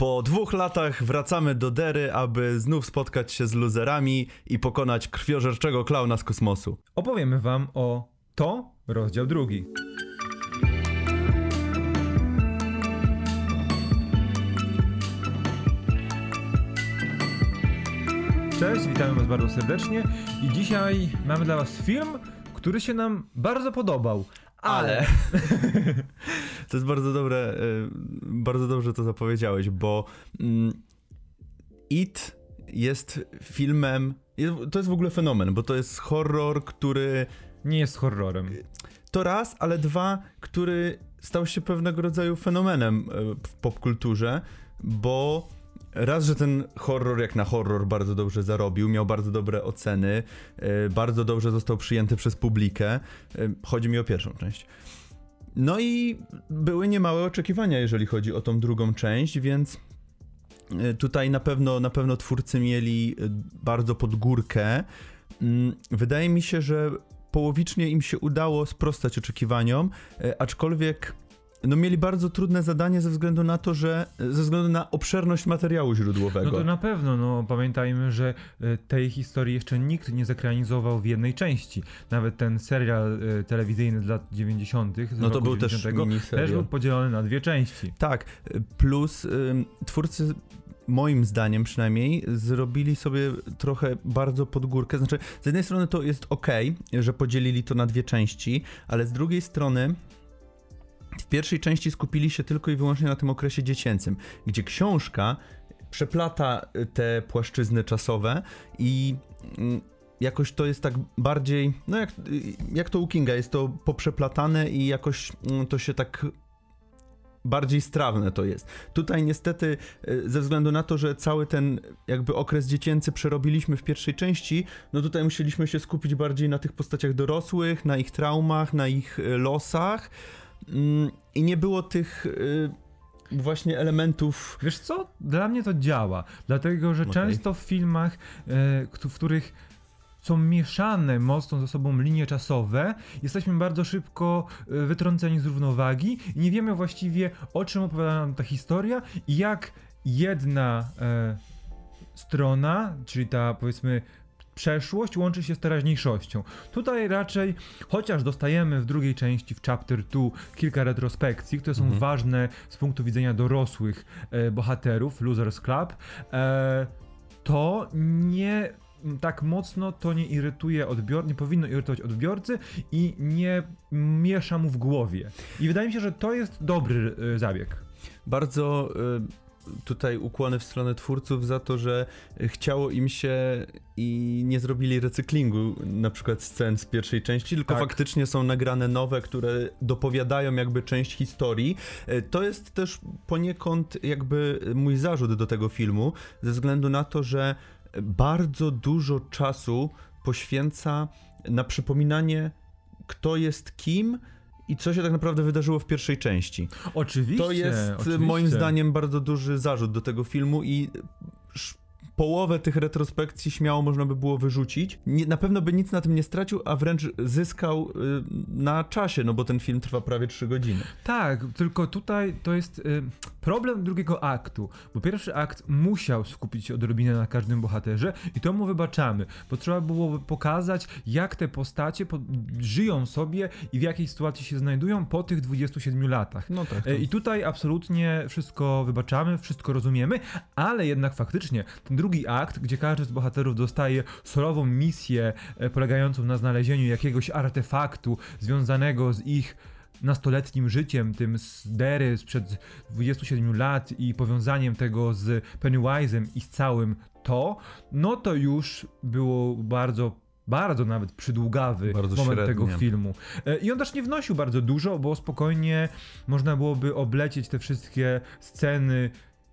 Po dwóch latach wracamy do Dery, aby znów spotkać się z luzerami i pokonać krwiożerczego klauna z kosmosu. Opowiemy wam o to, rozdział drugi. Cześć, witamy was bardzo serdecznie i dzisiaj mamy dla was film, który się nam bardzo podobał. Ale. To jest bardzo dobre, y, bardzo dobrze to zapowiedziałeś, bo mm, It jest filmem, to jest w ogóle fenomen, bo to jest horror, który Nie jest horrorem. to raz, ale dwa, który stał się pewnego rodzaju fenomenem e, w popkulturze, bo raz, że ten horror jak na horror bardzo dobrze zarobił, miał bardzo dobre oceny, e, bardzo dobrze został przyjęty przez publikę. Chodzi mi o pierwszą część. No i były niemałe oczekiwania, jeżeli chodzi o tą drugą część, więc e, tutaj na pewno, na pewno twórcy mieli e, bardzo pod górkę. Mm, Wydaje mi się, że połowicznie im się udało sprostać oczekiwaniom, e, aczkolwiek no mieli bardzo trudne zadanie ze względu na to, że ze względu na obszerność materiału źródłowego. No to na pewno, no pamiętajmy, że e, tej historii jeszcze nikt nie zekranizował w jednej części. Nawet ten serial e, telewizyjny z lat 90. z No to był też 90 miniserial. też był podzielony na dwie części. Tak, plus twórcy, moim zdaniem przynajmniej, zrobili sobie trochę bardzo pod górkę. Znaczy, z jednej strony to jest ok, że podzielili to na dwie części, ale z drugiej strony. W pierwszej części skupili się tylko i wyłącznie na tym okresie dziecięcym, gdzie książka przeplata y, te płaszczyzny czasowe i mm, jakoś to jest tak bardziej, no jak, y, jak to u Kinga, jest to poprzeplatane i jakoś mm, to się tak bardziej strawne to jest. Tutaj niestety y, ze względu na to, że cały ten jakby okres dziecięcy przerobiliśmy w pierwszej części, no tutaj musieliśmy się skupić bardziej na tych postaciach dorosłych, na ich traumach, na ich losach i nie było tych y, właśnie elementów Wiesz co? Dla mnie to działa, dlatego że Okej. często w filmach, któ- w których są mieszane mocno ze sobą linie czasowe, jesteśmy bardzo szybko e, wytrąceni z równowagi i nie wiemy właściwie o czym opowiada nam ta historia i jak jedna strona, czyli ta powiedzmy przeszłość łączy się z teraźniejszością. Tutaj raczej, chociaż dostajemy w drugiej części, w chapter 2, kilka retrospekcji, które są Mhm. ważne z punktu widzenia dorosłych e, bohaterów, Losers Club, e, to nie tak mocno to nie irytuje odbior, nie powinno irytować odbiorcy i nie miesza mu w głowie. I wydaje mi się, że to jest dobry e, zabieg. bardzo y, tutaj ukłony w stronę twórców za to, że chciało im się i nie zrobili recyklingu na przykład scen z pierwszej części, tylko Tak. faktycznie są nagrane nowe, które dopowiadają jakby część historii. Y, To jest też poniekąd jakby mój zarzut do tego filmu, ze względu na to, że bardzo dużo czasu poświęca na przypominanie kto jest kim i co się tak naprawdę wydarzyło w pierwszej części. Oczywiście. To jest oczywiście. moim zdaniem bardzo duży zarzut do tego filmu i połowę tych retrospekcji śmiało można by było wyrzucić. Nie, na pewno by nic na tym nie stracił, a wręcz zyskał y, na czasie, no bo ten film trwa prawie 3 godziny. Tak, tylko tutaj to jest y, problem drugiego aktu, bo pierwszy akt musiał skupić się odrobinę na każdym bohaterze i to mu wybaczamy, bo trzeba było pokazać, jak te postacie po, żyją sobie i w jakiej sytuacji się znajdują po tych 27 latach. No tak. E, I tutaj absolutnie wszystko wybaczamy, wszystko rozumiemy, ale jednak faktycznie ten drugi akt, gdzie każdy z bohaterów dostaje surową misję e, polegającą na znalezieniu jakiegoś artefaktu związanego z ich nastoletnim życiem, tym z Dery sprzed 27 lat i powiązaniem tego z Pennywise'em i z całym to, no to już było bardzo bardzo nawet przydługawy Bardzo moment średnie. tego filmu. E, I on też nie wnosił bardzo dużo, bo spokojnie można byłoby oblecieć te wszystkie sceny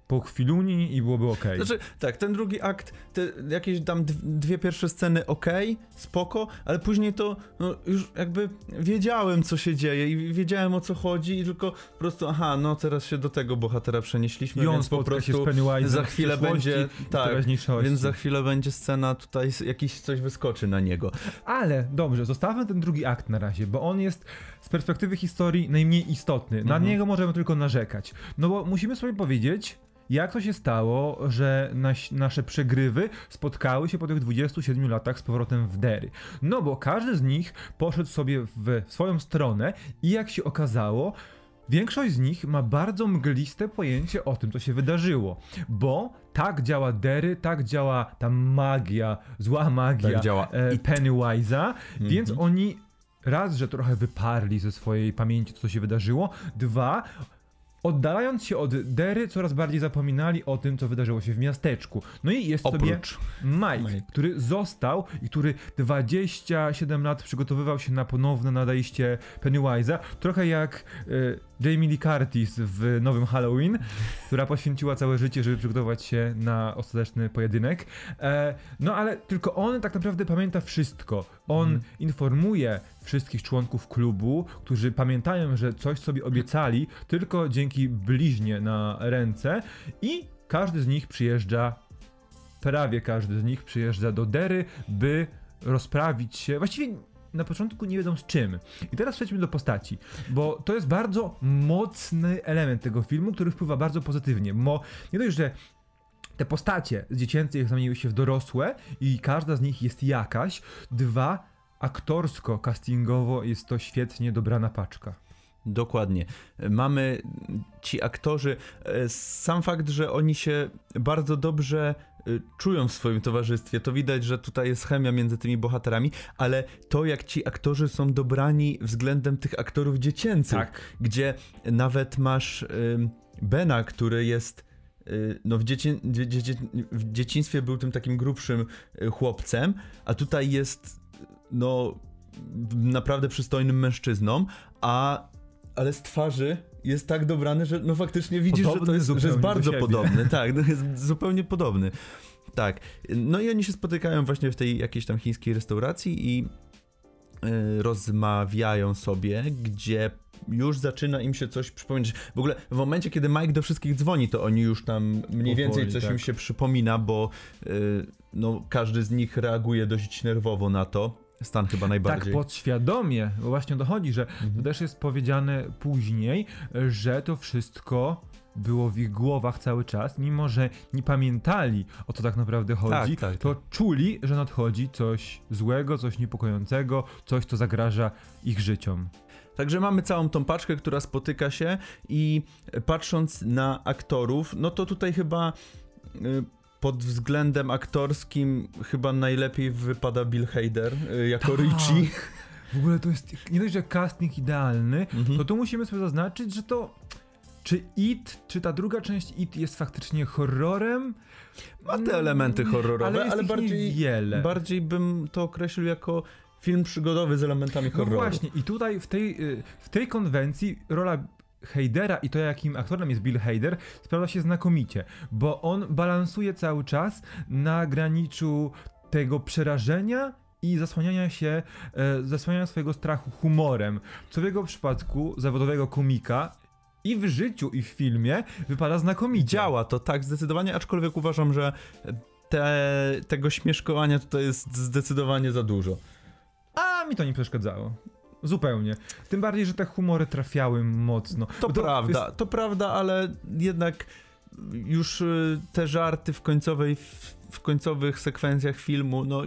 po chwiluni i byłoby ok. Znaczy, tak, ten drugi akt, te jakieś tam dwie pierwsze sceny okej, spoko, ale później to no, już jakby wiedziałem, co się dzieje i wiedziałem, o co chodzi i tylko po prostu, aha, no teraz się do tego bohatera przenieśliśmy, I on więc po prostu za chwilę będzie, tak, więc za chwilę będzie scena tutaj, jakiś coś wyskoczy na niego. Ale dobrze, zostawmy ten drugi akt na razie, bo on jest z perspektywy historii najmniej istotny. Na Mhm. niego możemy tylko narzekać. No bo musimy sobie powiedzieć, jak to się stało, że nasze przegrywy spotkały się po tych 27 latach z powrotem w Dery. No bo każdy z nich poszedł sobie w swoją stronę i jak się okazało, Większość z nich ma bardzo mgliste pojęcie o tym, co się wydarzyło, bo tak działa Dery, tak działa ta magia, zła magia Tak działa e. Pennywise'a, więc Mhm. oni raz, że trochę wyparli ze swojej pamięci to, co się wydarzyło, dwa, oddalając się od Dery, coraz bardziej zapominali o tym, co wydarzyło się w miasteczku. No i jest sobie Oprócz. Mike, Mike. który został i który 27 lat przygotowywał się na ponowne nadejście Pennywise'a, trochę jak e, Jamie Lee Curtis w nowym Halloween, która poświęciła całe życie, żeby przygotować się na ostateczny pojedynek. E, no ale tylko on tak naprawdę pamięta wszystko. On Mhm. informuje wszystkich członków klubu, którzy pamiętają, że coś sobie obiecali, tylko dzięki bliźnie na ręce i każdy z nich przyjeżdża prawie każdy z nich przyjeżdża do Dery, by rozprawić się. Właściwie na początku nie wiedzą z czym. I teraz przejdźmy do postaci, bo to jest bardzo mocny element tego filmu, który wpływa bardzo pozytywnie. Bo nie dość, że te postacie z dziecięcych zamieniły się w dorosłe i każda z nich jest jakaś. Dwa, aktorsko, castingowo jest to świetnie dobrana paczka. Dokładnie. Mamy ci aktorzy, e, sam fakt, że oni się bardzo dobrze e, czują w swoim towarzystwie, to widać, że tutaj jest chemia między tymi bohaterami, ale to jak ci aktorzy są dobrani względem tych aktorów dziecięcych, Tak. gdzie nawet masz Bena, który jest y, no w, dziecię, dzie, dzie, w dzieciństwie był tym takim grubszym chłopcem, a tutaj jest no naprawdę przystojnym mężczyzną, a ale z twarzy jest tak dobrany, że no faktycznie widzisz, że to Podobny jest, że jest bardzo podobny. Tak, no jest zupełnie podobny. Tak. No i oni się spotykają właśnie w tej jakiejś tam chińskiej restauracji i y, rozmawiają sobie, gdzie już zaczyna im się coś przypominać. W ogóle w momencie, kiedy Mike do wszystkich dzwoni, to oni już tam mniej Powoli, więcej coś tak. im się przypomina, bo y, no, każdy z nich reaguje dość nerwowo na to. Stan chyba najbardziej. Tak podświadomie, bo właśnie dochodzi, że Mhm. to też jest powiedziane później, że to wszystko było w ich głowach cały czas, mimo że nie pamiętali o co tak naprawdę chodzi, Tak, tak, to czuli, że nadchodzi coś złego, coś niepokojącego, coś, co zagraża ich życiom. Także mamy całą tą paczkę, która spotyka się i patrząc na aktorów, no to tutaj chyba y, pod względem aktorskim chyba najlepiej wypada Bill Hader y, jako Tak. Richie. W ogóle to jest nie dość, że casting idealny, Mhm. to tu musimy sobie zaznaczyć, że to czy It, czy ta druga część It jest faktycznie horrorem? Ma te elementy horrorowe, ale, ale, bardziej, niewiele. bardziej bym to określił jako film przygodowy z elementami No horroru. właśnie, i tutaj w tej, y, w tej konwencji rola Heidera i to, jakim aktorem jest Bill Heider, sprawdza się znakomicie, bo on balansuje cały czas na graniczu tego przerażenia i zasłaniania się, e, zasłaniania swojego strachu humorem, co w jego przypadku zawodowego komika i w życiu, i w filmie wypada znakomicie. Działa to tak zdecydowanie, aczkolwiek uważam, że te, tego śmieszkowania tutaj jest zdecydowanie za dużo. A mi to nie przeszkadzało. Zupełnie. Tym bardziej, że te humory trafiały mocno. To, Bo prawda, jest- to prawda, ale jednak już y, te żarty w końcowej, w, końcowych sekwencjach filmu, no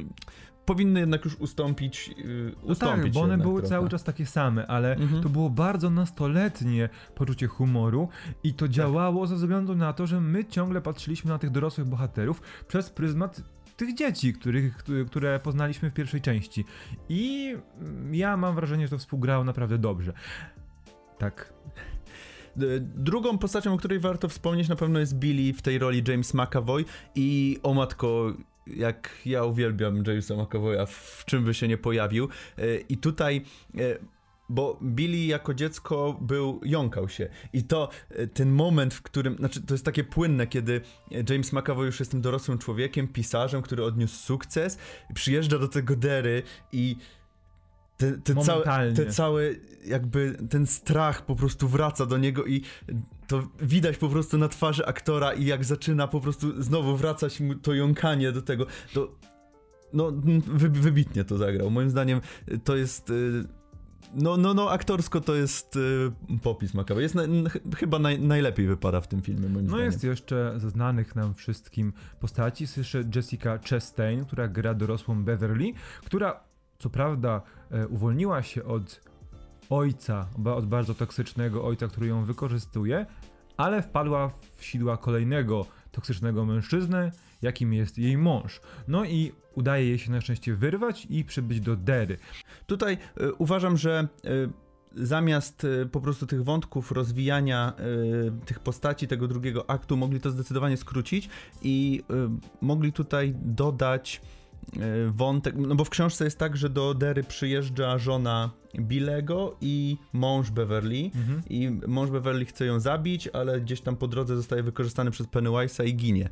powinny jednak już ustąpić, y, No ustąpić tak, bo one były trochę. cały czas takie same, ale Mhm. to było bardzo nastoletnie poczucie humoru i Tak. to działało ze względu na to, że my ciągle patrzyliśmy na tych dorosłych bohaterów przez pryzmat tych dzieci, których, które- poznaliśmy w pierwszej części. I mm, ja mam wrażenie, że to współgrało naprawdę dobrze. Tak. Drugą postacią, o której warto wspomnieć na pewno jest Billy w tej roli James McAvoy i o matko, jak ja uwielbiam Jamesa McAvoya, w czym by się nie pojawił. Y, I tutaj... Bo Billy jako dziecko był, jąkał się. I to y, ten moment, w którym, znaczy to jest takie płynne, kiedy James McAvoy już jest tym dorosłym człowiekiem, pisarzem, który odniósł sukces, przyjeżdża do tego Dery i te, te, całe, te całe, jakby ten strach po prostu wraca do niego i to widać po prostu na twarzy aktora i jak zaczyna po prostu znowu wracać mu to jąkanie do tego, to no wy, wybitnie to zagrał. Moim zdaniem to jest no, no, no, aktorsko to jest y, popis makaber. Jest na, ch chyba naj, najlepiej wypada w tym filmie, moim No zdaniem. jest jeszcze ze znanych nam wszystkim postaci. Jest jeszcze Jessica Chastain, która gra dorosłą Beverly, która co prawda e, uwolniła się od ojca, od bardzo toksycznego ojca, który ją wykorzystuje, ale wpadła w sidła kolejnego toksycznego mężczyznę, jakim jest jej mąż. No i udaje jej się na szczęście wyrwać i przybyć do Dery. Tutaj y, uważam, że y, zamiast y, po prostu tych wątków rozwijania tych postaci tego drugiego aktu mogli to zdecydowanie skrócić i mogli tutaj dodać wątek, no bo w książce jest tak, że do Dery przyjeżdża żona Billego i mąż Beverly Mhm. i mąż Beverly chce ją zabić, ale gdzieś tam po drodze zostaje wykorzystany przez Pennywise'a i ginie.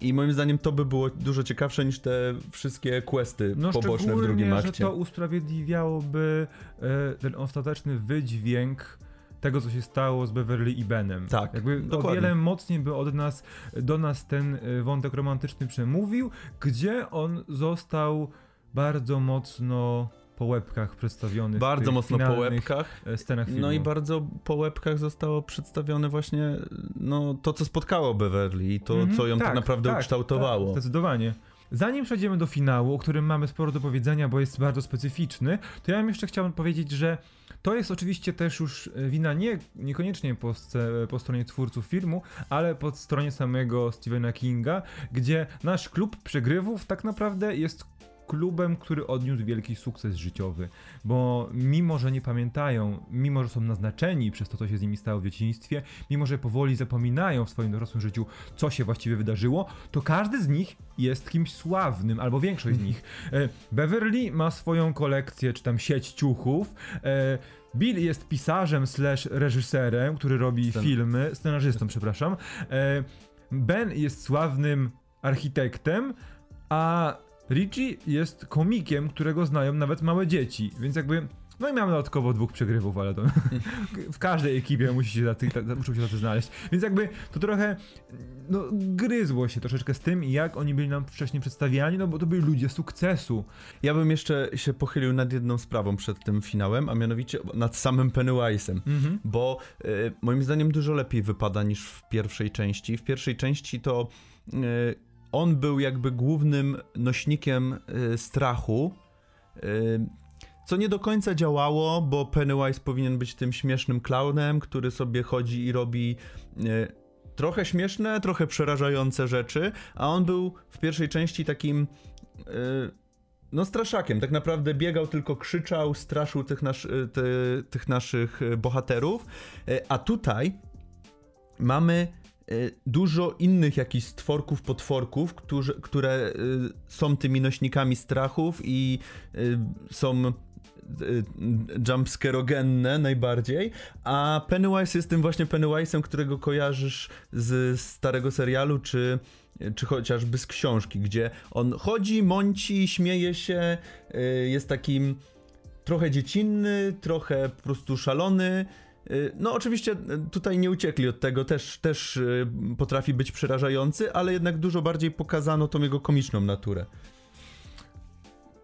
I moim zdaniem to by było dużo ciekawsze niż te wszystkie questy No poboczne w drugim szczególnie, że akcie. to usprawiedliwiałoby e, ten ostateczny wydźwięk tego, co się stało z Beverly i Benem. Tak, Jakby o dokładnie. wiele mocniej by od nas, do nas ten e, wątek romantyczny przemówił, gdzie on został bardzo mocno po łebkach przedstawiony w Bardzo mocno po łebkach. e, scenach filmu. No i bardzo po łebkach zostało przedstawione właśnie no, to, co spotkało Beverly i to, Mhm, co ją tak, naprawdę ukształtowało. Tak, zdecydowanie. Zanim przejdziemy do finału, o którym mamy sporo do powiedzenia, bo jest bardzo specyficzny, to ja bym jeszcze chciałbym powiedzieć, że to jest oczywiście też już e, wina nie, niekoniecznie po, po stronie twórców filmu, ale po stronie samego Stephena Kinga, gdzie nasz klub przegrywów tak naprawdę jest klubem, który odniósł wielki sukces życiowy, bo mimo, że nie pamiętają, mimo, że są naznaczeni przez to, co się z nimi stało w dzieciństwie, mimo, że powoli zapominają w swoim dorosłym życiu, co się właściwie wydarzyło, to każdy z nich jest kimś sławnym, albo większość z nich. E, Beverly ma swoją kolekcję, czy tam sieć ciuchów, e, Bill jest pisarzem slash reżyserem, który robi Scen- filmy, scenarzystą, przepraszam. E, Ben jest sławnym architektem, a Richie jest komikiem, którego znają nawet małe dzieci, więc jakby. No i mamy dodatkowo dwóch przegrywów, ale to w każdej ekipie musi się tacy, ta, muszą się tacy znaleźć. Więc jakby to trochę no, gryzło się troszeczkę z tym, jak oni byli nam wcześniej przedstawiani, no bo to byli ludzie sukcesu. Ja bym jeszcze się pochylił nad jedną sprawą przed tym finałem, a mianowicie nad samym Pennywise'em. Mhm. Bo e, moim zdaniem dużo lepiej wypada niż w pierwszej części. W pierwszej części to e, on był jakby głównym nośnikiem e, strachu. e, co nie do końca działało, bo Pennywise powinien być tym śmiesznym klaunem, który sobie chodzi i robi e, trochę śmieszne, trochę przerażające rzeczy, a on był w pierwszej części takim no straszakiem. Tak naprawdę biegał, tylko krzyczał, straszył tych, te, tych naszych bohaterów, a tutaj mamy dużo innych jakichś stworków, potworków, którzy, które e, są tymi nośnikami strachów i e, są e, jumpscarogenne najbardziej, a Pennywise jest tym właśnie Pennywise'em, którego kojarzysz z starego serialu, czy, czy chociażby z książki, gdzie on chodzi, mąci, śmieje się, jest takim trochę dziecinny, trochę po prostu szalony. Y, No, oczywiście y, tutaj nie uciekli od tego, też, też y, potrafi być przerażający, ale jednak dużo bardziej pokazano tą jego komiczną naturę.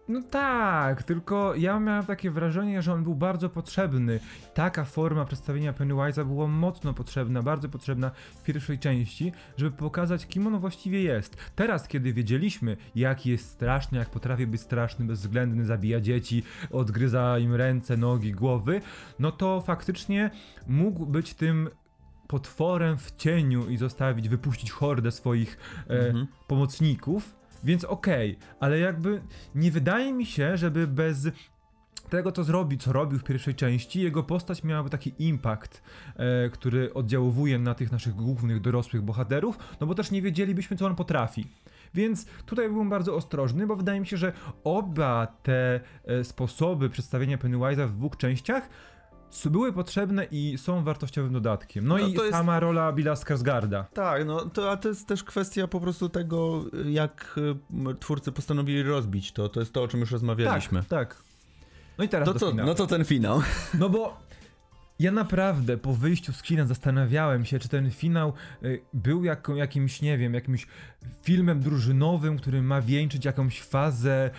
No tak, tylko ja miałem takie wrażenie, że on był bardzo potrzebny. Taka forma przedstawienia Pennywise'a była mocno potrzebna, bardzo potrzebna w pierwszej części, żeby pokazać, kim on właściwie jest. Teraz, kiedy wiedzieliśmy, jaki jest straszny, jak potrafi być straszny, bezwzględny, zabija dzieci, odgryza im ręce, nogi, głowy, no to faktycznie mógł być tym potworem w cieniu i zostawić, wypuścić hordę swoich e, Mhm. pomocników, więc okej, ale jakby nie wydaje mi się, żeby bez tego, co zrobi, co robił w pierwszej części, jego postać miałaby taki impact, e, który oddziałuje na tych naszych głównych, dorosłych bohaterów, no bo też nie wiedzielibyśmy, co on potrafi. Więc tutaj byłem bardzo ostrożny, bo wydaje mi się, że oba te e, sposoby przedstawienia Pennywise'a w dwóch częściach były potrzebne i są wartościowym dodatkiem. No, No i jest- sama rola Billa Skarsgarda. Tak, no to, a to jest też kwestia po prostu tego, jak y, twórcy postanowili rozbić to. To jest to, o czym już rozmawialiśmy. Tak, tak. No i teraz To do co, finału. no to ten finał. No bo Ja naprawdę po wyjściu z kina zastanawiałem się, czy ten finał y, był jako, jakimś, nie wiem, jakimś filmem drużynowym, który ma wieńczyć jakąś fazę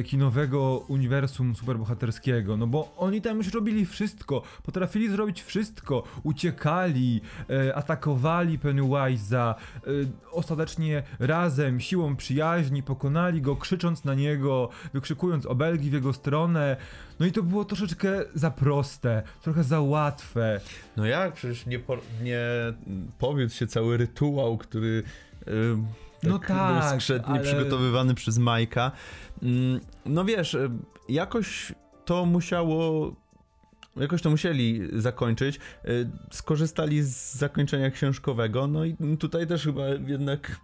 y, kinowego uniwersum superbohaterskiego. No bo oni tam już robili wszystko, potrafili zrobić wszystko. Uciekali, y, atakowali Pennywise'a, y, ostatecznie razem, siłą przyjaźni pokonali go, krzycząc na niego, wykrzykując obelgi w jego stronę. No i to było troszeczkę za proste, trochę za łatwe. No jak? Przecież nie, po, nie powiedz się cały rytuał, który yy, No tak tak, był skrzętnie ale- przygotowywany przez Majka. Mm, No wiesz, jakoś to musiało... Jakoś to musieli zakończyć. Y, Skorzystali z zakończenia książkowego, no i tutaj też chyba jednak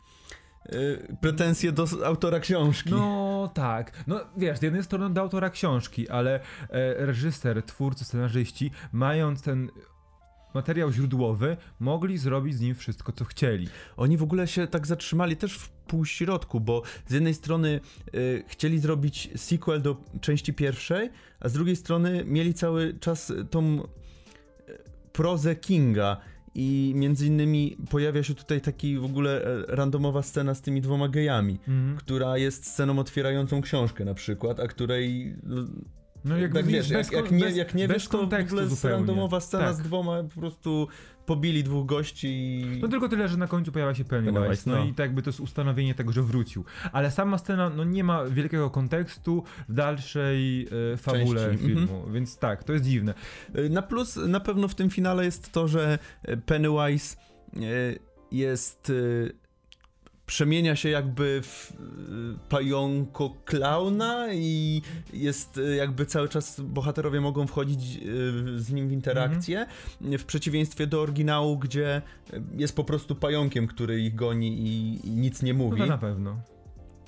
y, pretensje do autora książki. No tak. No wiesz, z jednej strony do autora książki, ale e, reżyser, twórcy, scenarzyści, mając ten materiał źródłowy, mogli zrobić z nim wszystko, co chcieli. Oni w ogóle się tak zatrzymali też w półśrodku, bo z jednej strony y, chcieli zrobić sequel do części pierwszej, a z drugiej strony mieli cały czas tą y, prozę Kinga. I między innymi pojawia się tutaj taki w ogóle e, randomowa scena z tymi dwoma gejami, Mhm. która jest sceną otwierającą książkę na przykład, a której no, jakby tak wiesz, bez, jak, jak, nie, jak nie bez wiesz, to w kontekstu ogóle jest zupełnie. randomowa scena Tak. z dwoma po prostu pobili dwóch gości i... No tylko tyle, że na końcu pojawia się Pennywise, no. no. i tak jakby to jest ustanowienie tego, że wrócił. Ale sama scena no nie ma wielkiego kontekstu w dalszej e, fabule Części, filmu, więc tak, to jest dziwne. Y, Na plus na pewno w tym finale jest to, że y, Pennywise y, jest. y, Przemienia się jakby w y, pająko klauna i jest y, jakby cały czas bohaterowie mogą wchodzić y, z nim w interakcję. W przeciwieństwie do oryginału, gdzie jest po prostu pająkiem, który ich goni i, i nic nie No mówi. to na pewno.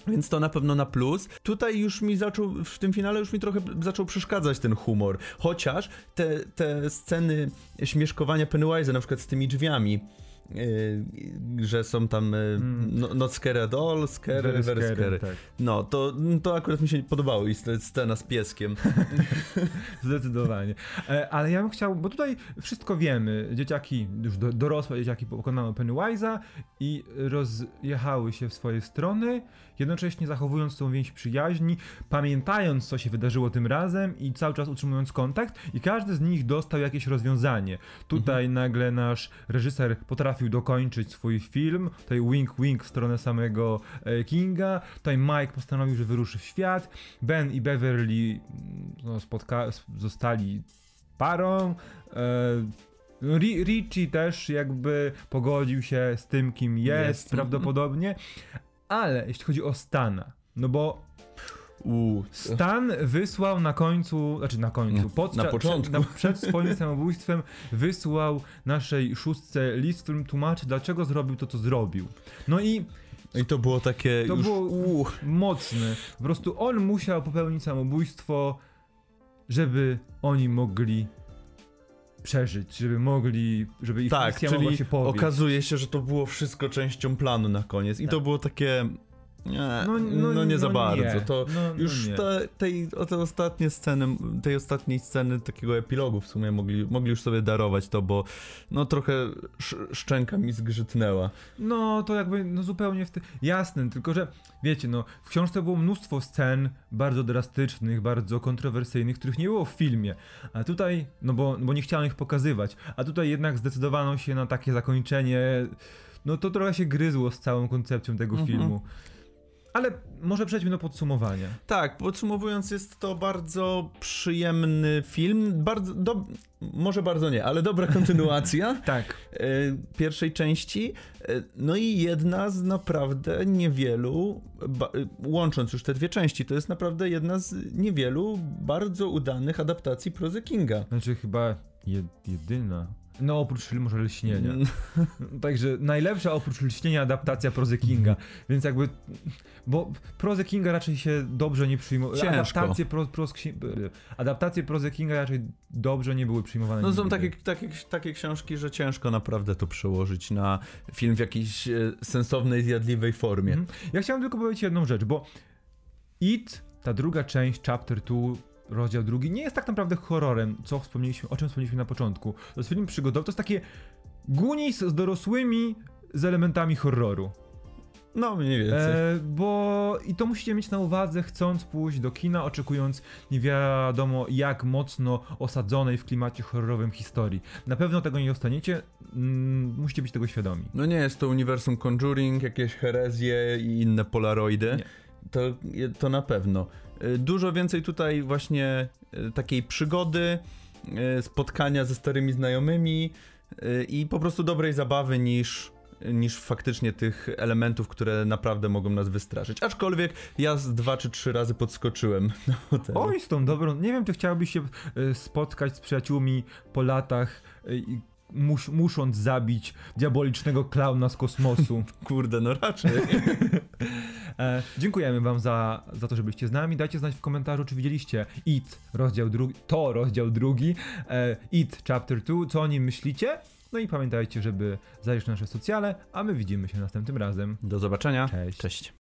Więc to na pewno na plus. Tutaj już mi zaczął, w tym finale już mi trochę zaczął przeszkadzać ten humor. Chociaż te, te sceny śmieszkowania Pennywise'a, na przykład z tymi drzwiami, że są tam yy, Mm. no, not scary at all, scary, very, scary, scary. tak. No, to, to akurat mi się podobało i scena z pieskiem. Zdecydowanie. E, Ale ja bym chciał, bo tutaj wszystko wiemy. Dzieciaki, już do, dorosłe dzieciaki pokonały Pennywise'a i rozjechały się w swoje strony, jednocześnie zachowując tą więź przyjaźni, pamiętając, co się wydarzyło tym razem i cały czas utrzymując kontakt i każdy z nich dostał jakieś rozwiązanie. Tutaj nagle nasz reżyser potrafił dokończyć swój film, tutaj wink wink w stronę samego e, Kinga, tutaj Mike postanowił, że wyruszy w świat, Ben i Beverly mm, no, spotka- zostali parą, e, Ri- Richie też jakby pogodził się z tym, kim jest, Jest. prawdopodobnie, ale jeśli chodzi o Stana, no bo Stan wysłał na końcu, znaczy na końcu, podczas, na początku. Przed, na, przed swoim samobójstwem wysłał naszej szóstce list, w którym tłumaczy, dlaczego zrobił to, co zrobił. No i I to było takie to już... było mocne. Po prostu on musiał popełnić samobójstwo, żeby oni mogli przeżyć, żeby mogli, żeby ich Tak, misja mogła czyli się powieść. okazuje się, że to było wszystko częścią planu na koniec. I to było takie... Nie, no, nie za bardzo. nie. To no, no już nie. te, tej, te ostatnie sceny, tej ostatniej sceny takiego epilogu w sumie mogli, mogli już sobie darować to, bo no trochę sz, szczęka mi zgrzytnęła. No, to jakby, no zupełnie w tym. Jasne, tylko że wiecie, no, w książce było mnóstwo scen bardzo drastycznych, bardzo kontrowersyjnych, których nie było w filmie. A tutaj, no bo, bo nie chciano ich pokazywać. A tutaj jednak zdecydowano się na takie zakończenie. No to trochę się gryzło z całą koncepcją tego Mhm. filmu. Ale może przejdźmy do podsumowania. Tak, podsumowując, jest to bardzo przyjemny film, bardzo, do, może bardzo nie, ale dobra kontynuacja. Tak. e, pierwszej części. E, No i jedna z naprawdę niewielu, e, łącząc już te dwie części, to jest naprawdę jedna z niewielu bardzo udanych adaptacji prozy Kinga. Znaczy chyba jed, jedyna. No oprócz może lśnienia. Mm, Także najlepsza oprócz lśnienia adaptacja prozy Kinga. Więc jakby. Bo prozy Kinga raczej się dobrze nie. Ciężko. Adaptacje, pro, pros, adaptacje prozy Kinga raczej dobrze nie były przyjmowane. No są takie, takie, takie książki, że ciężko naprawdę to przełożyć na film w jakiejś e, sensownej, zjadliwej formie. Mhm. Ja chciałem tylko powiedzieć jedną rzecz, bo It, ta druga część, Chapter 2, rozdział drugi, nie jest tak naprawdę horrorem, co wspomnieliśmy, o czym wspomnieliśmy na początku. To jest film przygodowy, to jest takie Goonies z dorosłymi z elementami horroru. No, mniej więcej. E, bo i to musicie mieć na uwadze, chcąc pójść do kina, oczekując nie wiadomo jak mocno osadzonej w klimacie horrorowym historii. Na pewno tego nie dostaniecie, mm, musicie być tego świadomi. No nie jest to uniwersum Conjuring, jakieś herezje i inne polaroidy. Nie. To, to na pewno. Y, Dużo więcej tutaj właśnie y, takiej przygody, y, spotkania ze starymi znajomymi i po prostu dobrej zabawy niż, niż faktycznie tych elementów, które naprawdę mogą nas wystraszyć. Aczkolwiek ja z dwa czy trzy razy podskoczyłem. Oj, z tą dobrą. Nie wiem, czy chciałbyś się spotkać z przyjaciółmi po latach, mus, musząc zabić diabolicznego klauna z kosmosu. Kurde, no raczej. E, dziękujemy wam za, za to, że byliście z nami. Dajcie znać w komentarzu, czy widzieliście It, rozdział drugi, to rozdział drugi, e, It Chapter 2, co o nim myślicie. No i pamiętajcie, żeby zajrzeć na nasze socjale, a my widzimy się następnym razem. Do zobaczenia. Cześć. Cześć.